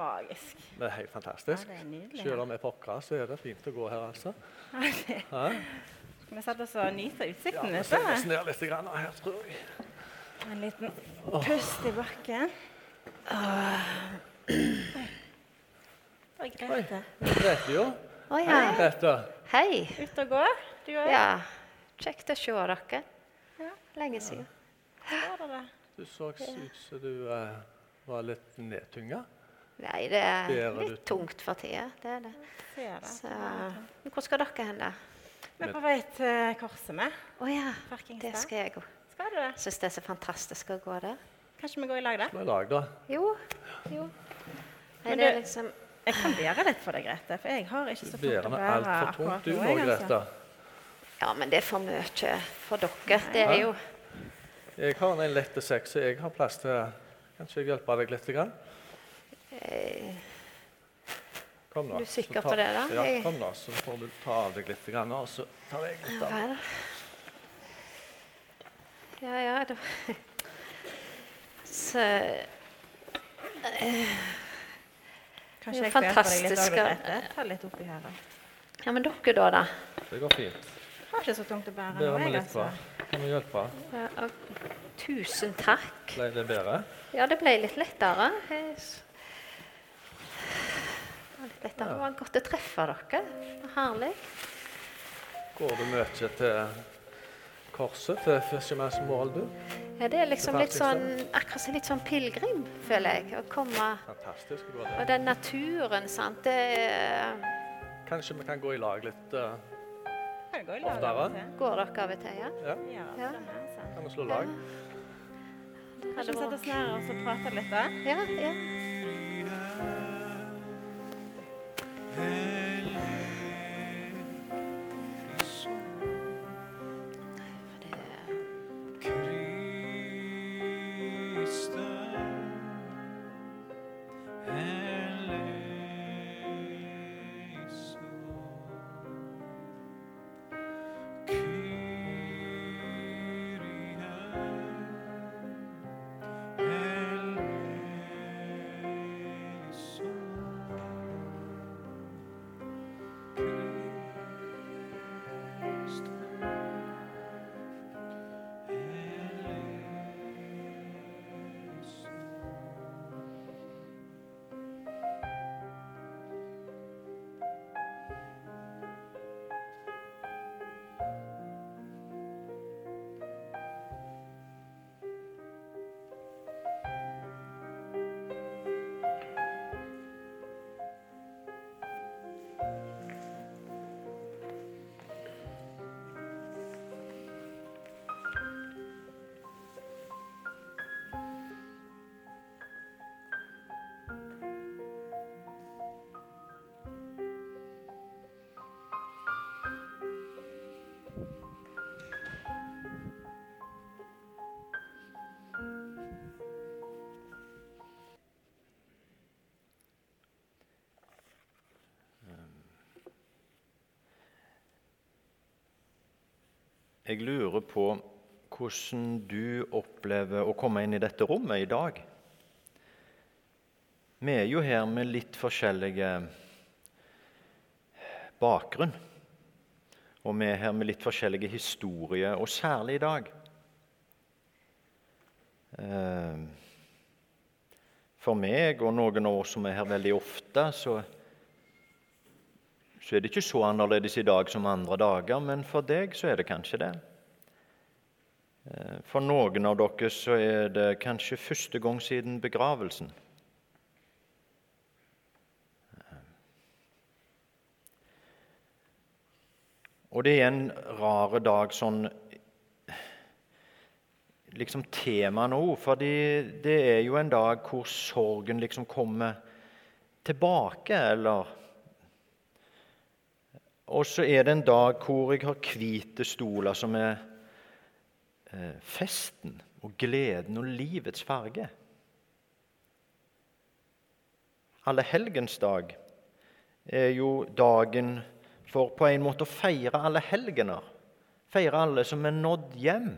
magisk. Det er helt fantastisk. Ja, er Selv om vi er på så er det fint å gå her, altså. Ja, Skal vi sette oss og nyte ja vi setter oss ned litt grann her, tror jeg. En liten pust i bakken. Oi. Det Grete. Oi. Grete. Jo. Å ja. Grete. Hei. Ute og gå, du òg? Ja. Kjekt å se dere. Ja. Lenge siden. Var det det? Du så ut som du uh, var litt nedtynga. Nei, det er litt tungt for tida. Det er det. Så, men hvor skal dere hen, da? Vi er på vei til korset med. Å ja. Det skal jeg òg. Skal du det? Syns det er så fantastisk å gå der. Kanskje vi går i lag, da? Med lag, da. Jo. jo. Nei, det er liksom Jeg kan bære litt for deg, Grete. For jeg har ikke så tungt å bære altfor tungt, du nå. jeg, altså. Grete. Ja, men det er for mye for dere. Det er jo Jeg har en lette sekk, så jeg har plass til Kanskje jeg hjelper deg litt? Grann? Eh, Kom da. Er du sikker ta- på det, da? Ja, kom da, så får du ta av deg litt, grann, og så tar jeg litt av. vel. Ja, ja, da Så Kanskje er jeg kan hjelpe deg litt òg. Ta litt oppi her. da. Ja, men dere, da? da? Det går fint. Jeg har ikke så tungt å bære nå, jeg, altså. Kan vi hjelpe? Ja, og tusen takk. Ble det bedre? Ja, det ble litt lettere. Jeg s- Det var godt å treffe dere. Herlig. Går du mye til korset, til Fisherman's Mål, du? Ja, det er liksom litt sånn akkurat som litt sånn pilegrim, føler jeg. Å komme Fantastisk Og den naturen, sant. Det er, Kanskje vi kan gå i lag litt uh, gå i lag Oftere? går dere av og til, ja? Ja, Ja, Ja. kan vi slå lag? Kanskje Hadde vi setter oss ned og prate prater litt, da? Ja, ja. For Jeg lurer på hvordan du opplever å komme inn i dette rommet i dag. Vi er jo her med litt forskjellige bakgrunn. Og vi er her med litt forskjellige historier, og særlig i dag. Eh, For meg og noen av oss som er her veldig ofte, så så er det ikke så annerledes i dag som andre dager, men for deg så er det kanskje det. Eh, For noen av dere så er det kanskje første gang siden begravelsen. Eh, Og det er en rar dag sånn liksom tema nå, fordi det er jo en dag hvor sorgen liksom kommer tilbake, eller og så er det en dag hvor jeg har hvite stoler som er eh, festen og gleden og livets farge. Allehelgensdag er jo dagen for på en måte å feire alle helgener. Feire alle som er nådd hjem.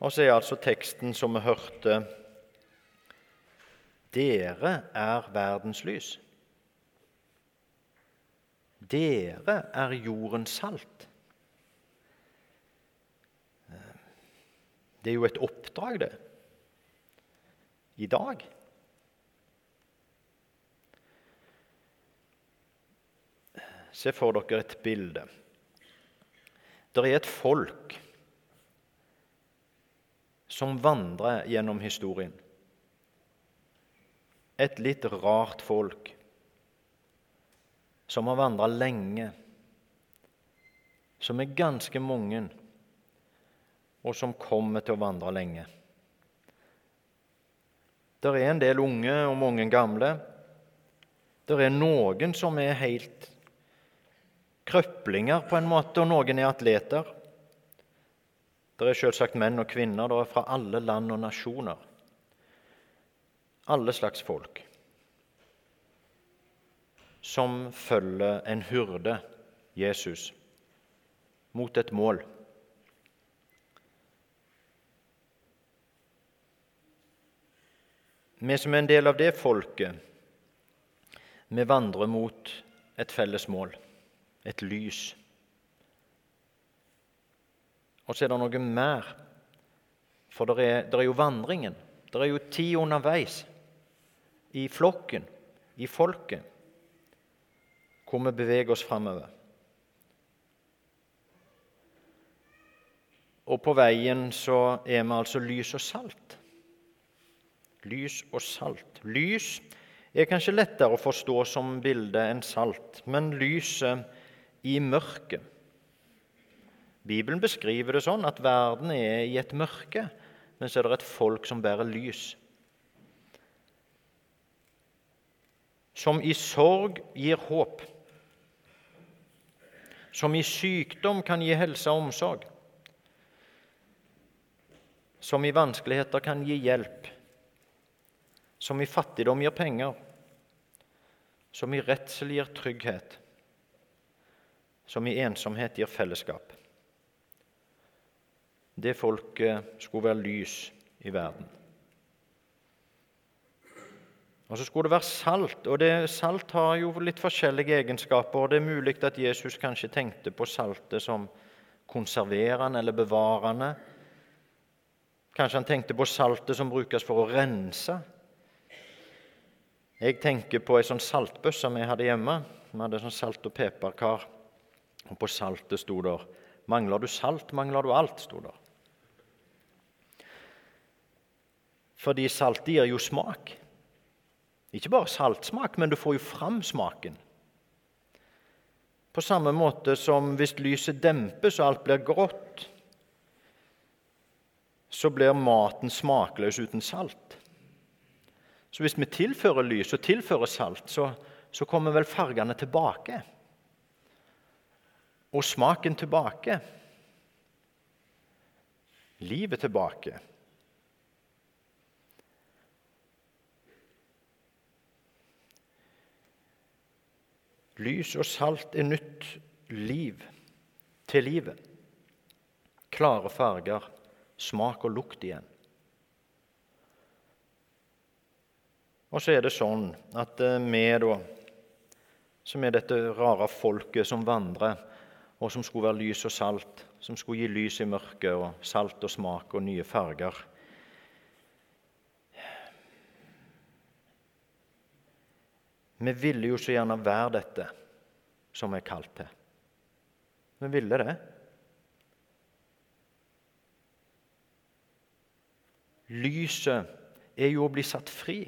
Og så er altså teksten som vi hørte Dere er verdens lys. Dere er jordens salt. Det er jo et oppdrag, det. I dag. Se for dere et bilde. Det er et folk som vandrer gjennom historien. Et litt rart folk som har vandra lenge, som er ganske mange, og som kommer til å vandre lenge. Det er en del unge og mange gamle. Det er noen som er helt krøplinger på en måte, og noen er atleter. Det er selvsagt menn og kvinner det er fra alle land og nasjoner. Alle slags folk som følger en hyrde, Jesus, mot et mål. Vi som er en del av det folket, vi vandrer mot et felles mål et lys. Og så er det noe mer, for det er, det er jo vandringen. Det er jo tid underveis i flokken, i folket, hvor vi beveger oss framover. Og på veien så er vi altså lys og salt. Lys og salt. Lys er kanskje lettere å forstå som bilde enn salt, men lyset i mørket. Bibelen beskriver det sånn at verden er i et mørke, men så er det et folk som bærer lys. Som i sorg gir håp. Som i sykdom kan gi helse og omsorg. Som i vanskeligheter kan gi hjelp. Som i fattigdom gir penger. Som i redsel gir trygghet som i ensomhet gir fellesskap. Det folket skulle være lys i verden. Og så skulle det være salt, og det, salt har jo litt forskjellige egenskaper. og Det er mulig at Jesus kanskje tenkte på saltet som konserverende eller bevarende. Kanskje han tenkte på saltet som brukes for å rense. Jeg tenker på ei sånn saltbøsse vi hadde hjemme. Vi hadde sånn salt- og peperkar. Og på saltet sto der 'Mangler du salt, mangler du alt', sto der. Fordi saltet gir jo smak. Ikke bare saltsmak, men du får jo fram smaken. På samme måte som hvis lyset dempes og alt blir grått, så blir maten smakløs uten salt. Så hvis vi tilfører lys og tilfører salt, så, så kommer vel fargene tilbake og smaken tilbake. Livet tilbake. Lys og salt er nytt liv til livet. Klare farger, smak og lukt igjen. Og så er det sånn at eh, vi, da, som er dette rare folket som vandrer og som skulle være lys og salt, som skulle gi lys i mørket og salt og smak og nye farger. Vi ville jo så gjerne være dette som vi er kalt til. Vi ville det. Lyset er jo å bli satt fri.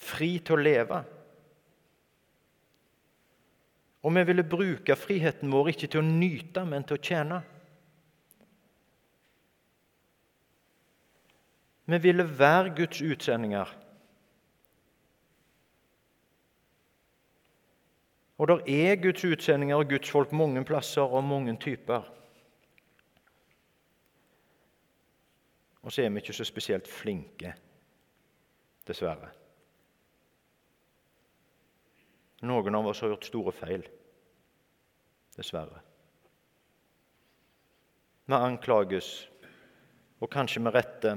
Fri til å leve. Og vi ville bruke friheten vår ikke til å nyte, men til å tjene. Vi ville være Guds utsendinger. Og der er Guds utsendinger og Guds folk mange plasser og mange typer. Og så er vi ikke så spesielt flinke, dessverre. Noen av oss har gjort store feil. Dessverre. Vi anklages, og kanskje med rette,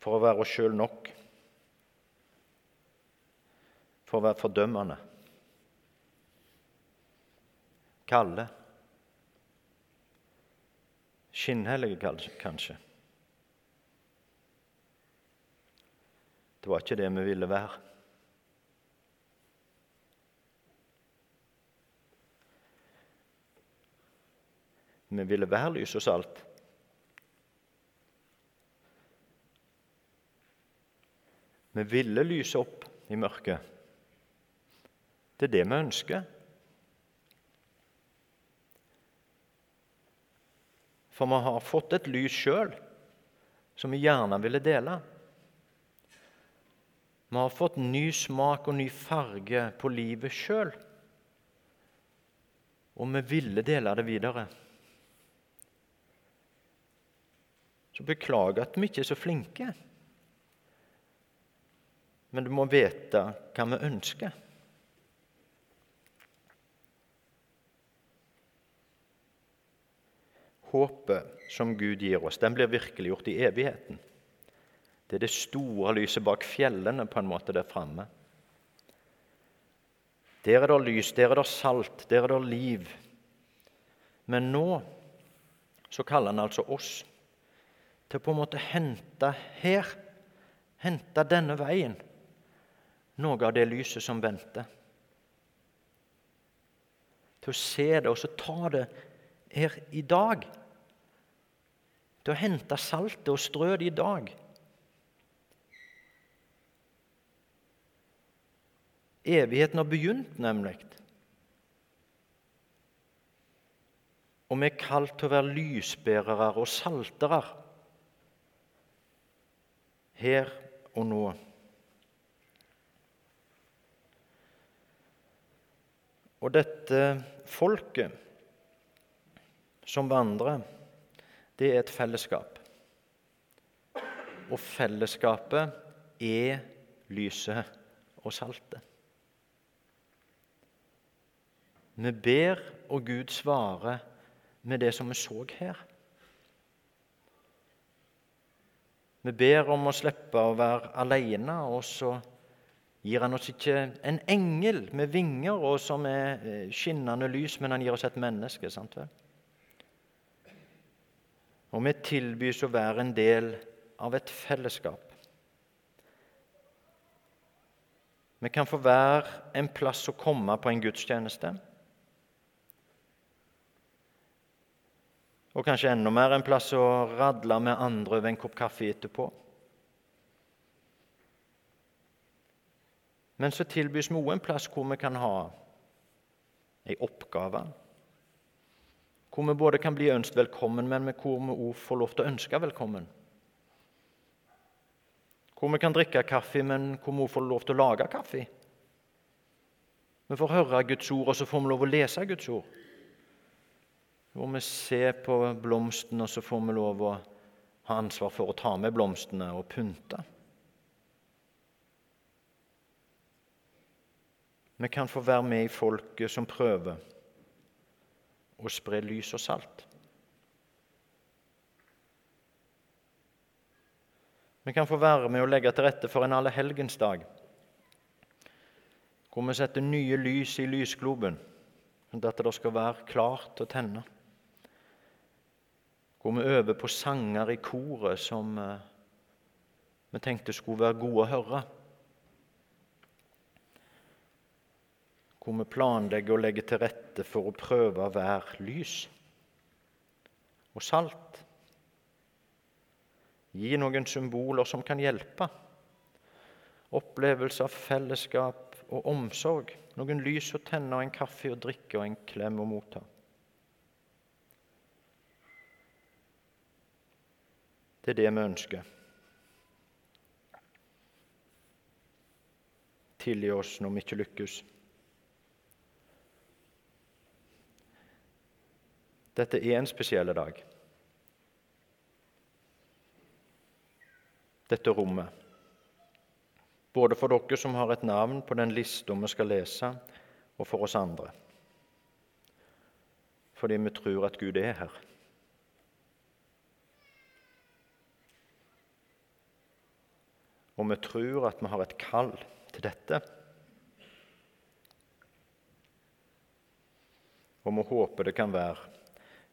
for å være oss sjøl nok, for å være fordømmende. Kalde. Skinnhellige, kanskje. Det var ikke det vi ville være. Vi ville være lys og salt. Vi ville lyse opp i mørket. Det er det vi ønsker. For vi har fått et lys sjøl som vi gjerne ville dele. Vi har fått ny smak og ny farge på livet sjøl. Og vi ville dele det videre. Så beklager at vi ikke er så flinke. Men du må vite hva vi ønsker. Håpet som Gud gir oss, den blir virkeliggjort i evigheten. Det er det store lyset bak fjellene på en måte der framme. Der er det lys, der er det salt, der er det liv. Men nå så kaller han altså oss til på en måte hente her, hente denne veien, noe av det lyset som venter. Til å se det og så ta det her i dag. Til å hente saltet og strø det i dag. Evigheten har begynt, nemlig. Og vi er kalt til å være lysbærere og saltere her og nå. Og dette folket som vandrer, det er et fellesskap. Og fellesskapet er lyset og saltet. Vi ber, og Gud svarer med det som vi så her. Vi ber om å slippe å være alene, og så gir han oss ikke en engel med vinger og som er eh, skinnende lys, men han gir oss et menneske. sant vel? Og vi tilbys å være en del av et fellesskap. Vi kan få være en plass å komme på en gudstjeneste. Og kanskje enda mer en plass å radle med andre over en kopp kaffe etterpå. Men så tilbys vi òg en plass hvor vi kan ha ei oppgave. Hvor vi både kan bli ønsket velkommen, men hvor vi òg får lov til å ønske velkommen. Hvor vi kan drikke kaffe, men hvor vi òg får lov til å lage kaffe. Vi får høre Guds ord, og så får vi lov å lese Guds ord. Hvor vi ser på blomstene, og så får vi lov å ha ansvar for å ta med blomstene og pynte. Vi kan få være med i folket som prøver å spre lys og salt. Vi kan få være med å legge til rette for en allehelgensdag, hvor vi setter nye lys i lysgloben, sånn at det skal være klart å tenne hvor vi øver på sanger i koret som eh, vi tenkte skulle være gode å høre. Hvor vi planlegger å legge til rette for å prøve være lys og salt. Gi noen symboler som kan hjelpe. Opplevelse av fellesskap og omsorg. Noen lys å tenne, en kaffe å drikke og en klem å motta. Det er det vi ønsker. Tilgi oss når vi ikke lykkes. Dette er en spesiell dag. Dette rommet. Både for dere som har et navn på den lista vi skal lese, og for oss andre. Fordi vi tror at Gud er her. og vi tror at vi har et kall til dette. Og vi håper det kan være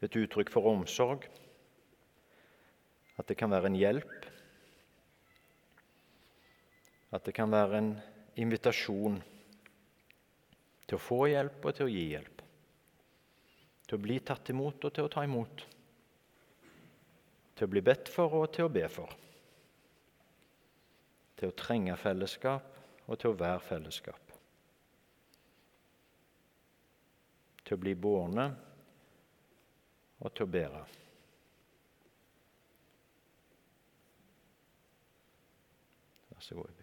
et uttrykk for omsorg, at det kan være en hjelp, at det kan være en invitasjon til å få hjelp og til å gi hjelp. Til å bli tatt imot og til å ta imot. Til å bli bedt for og til å be for. Til å trenge fellesskap og til å være fellesskap. Til å bli bårne og til å bære. Vær så god.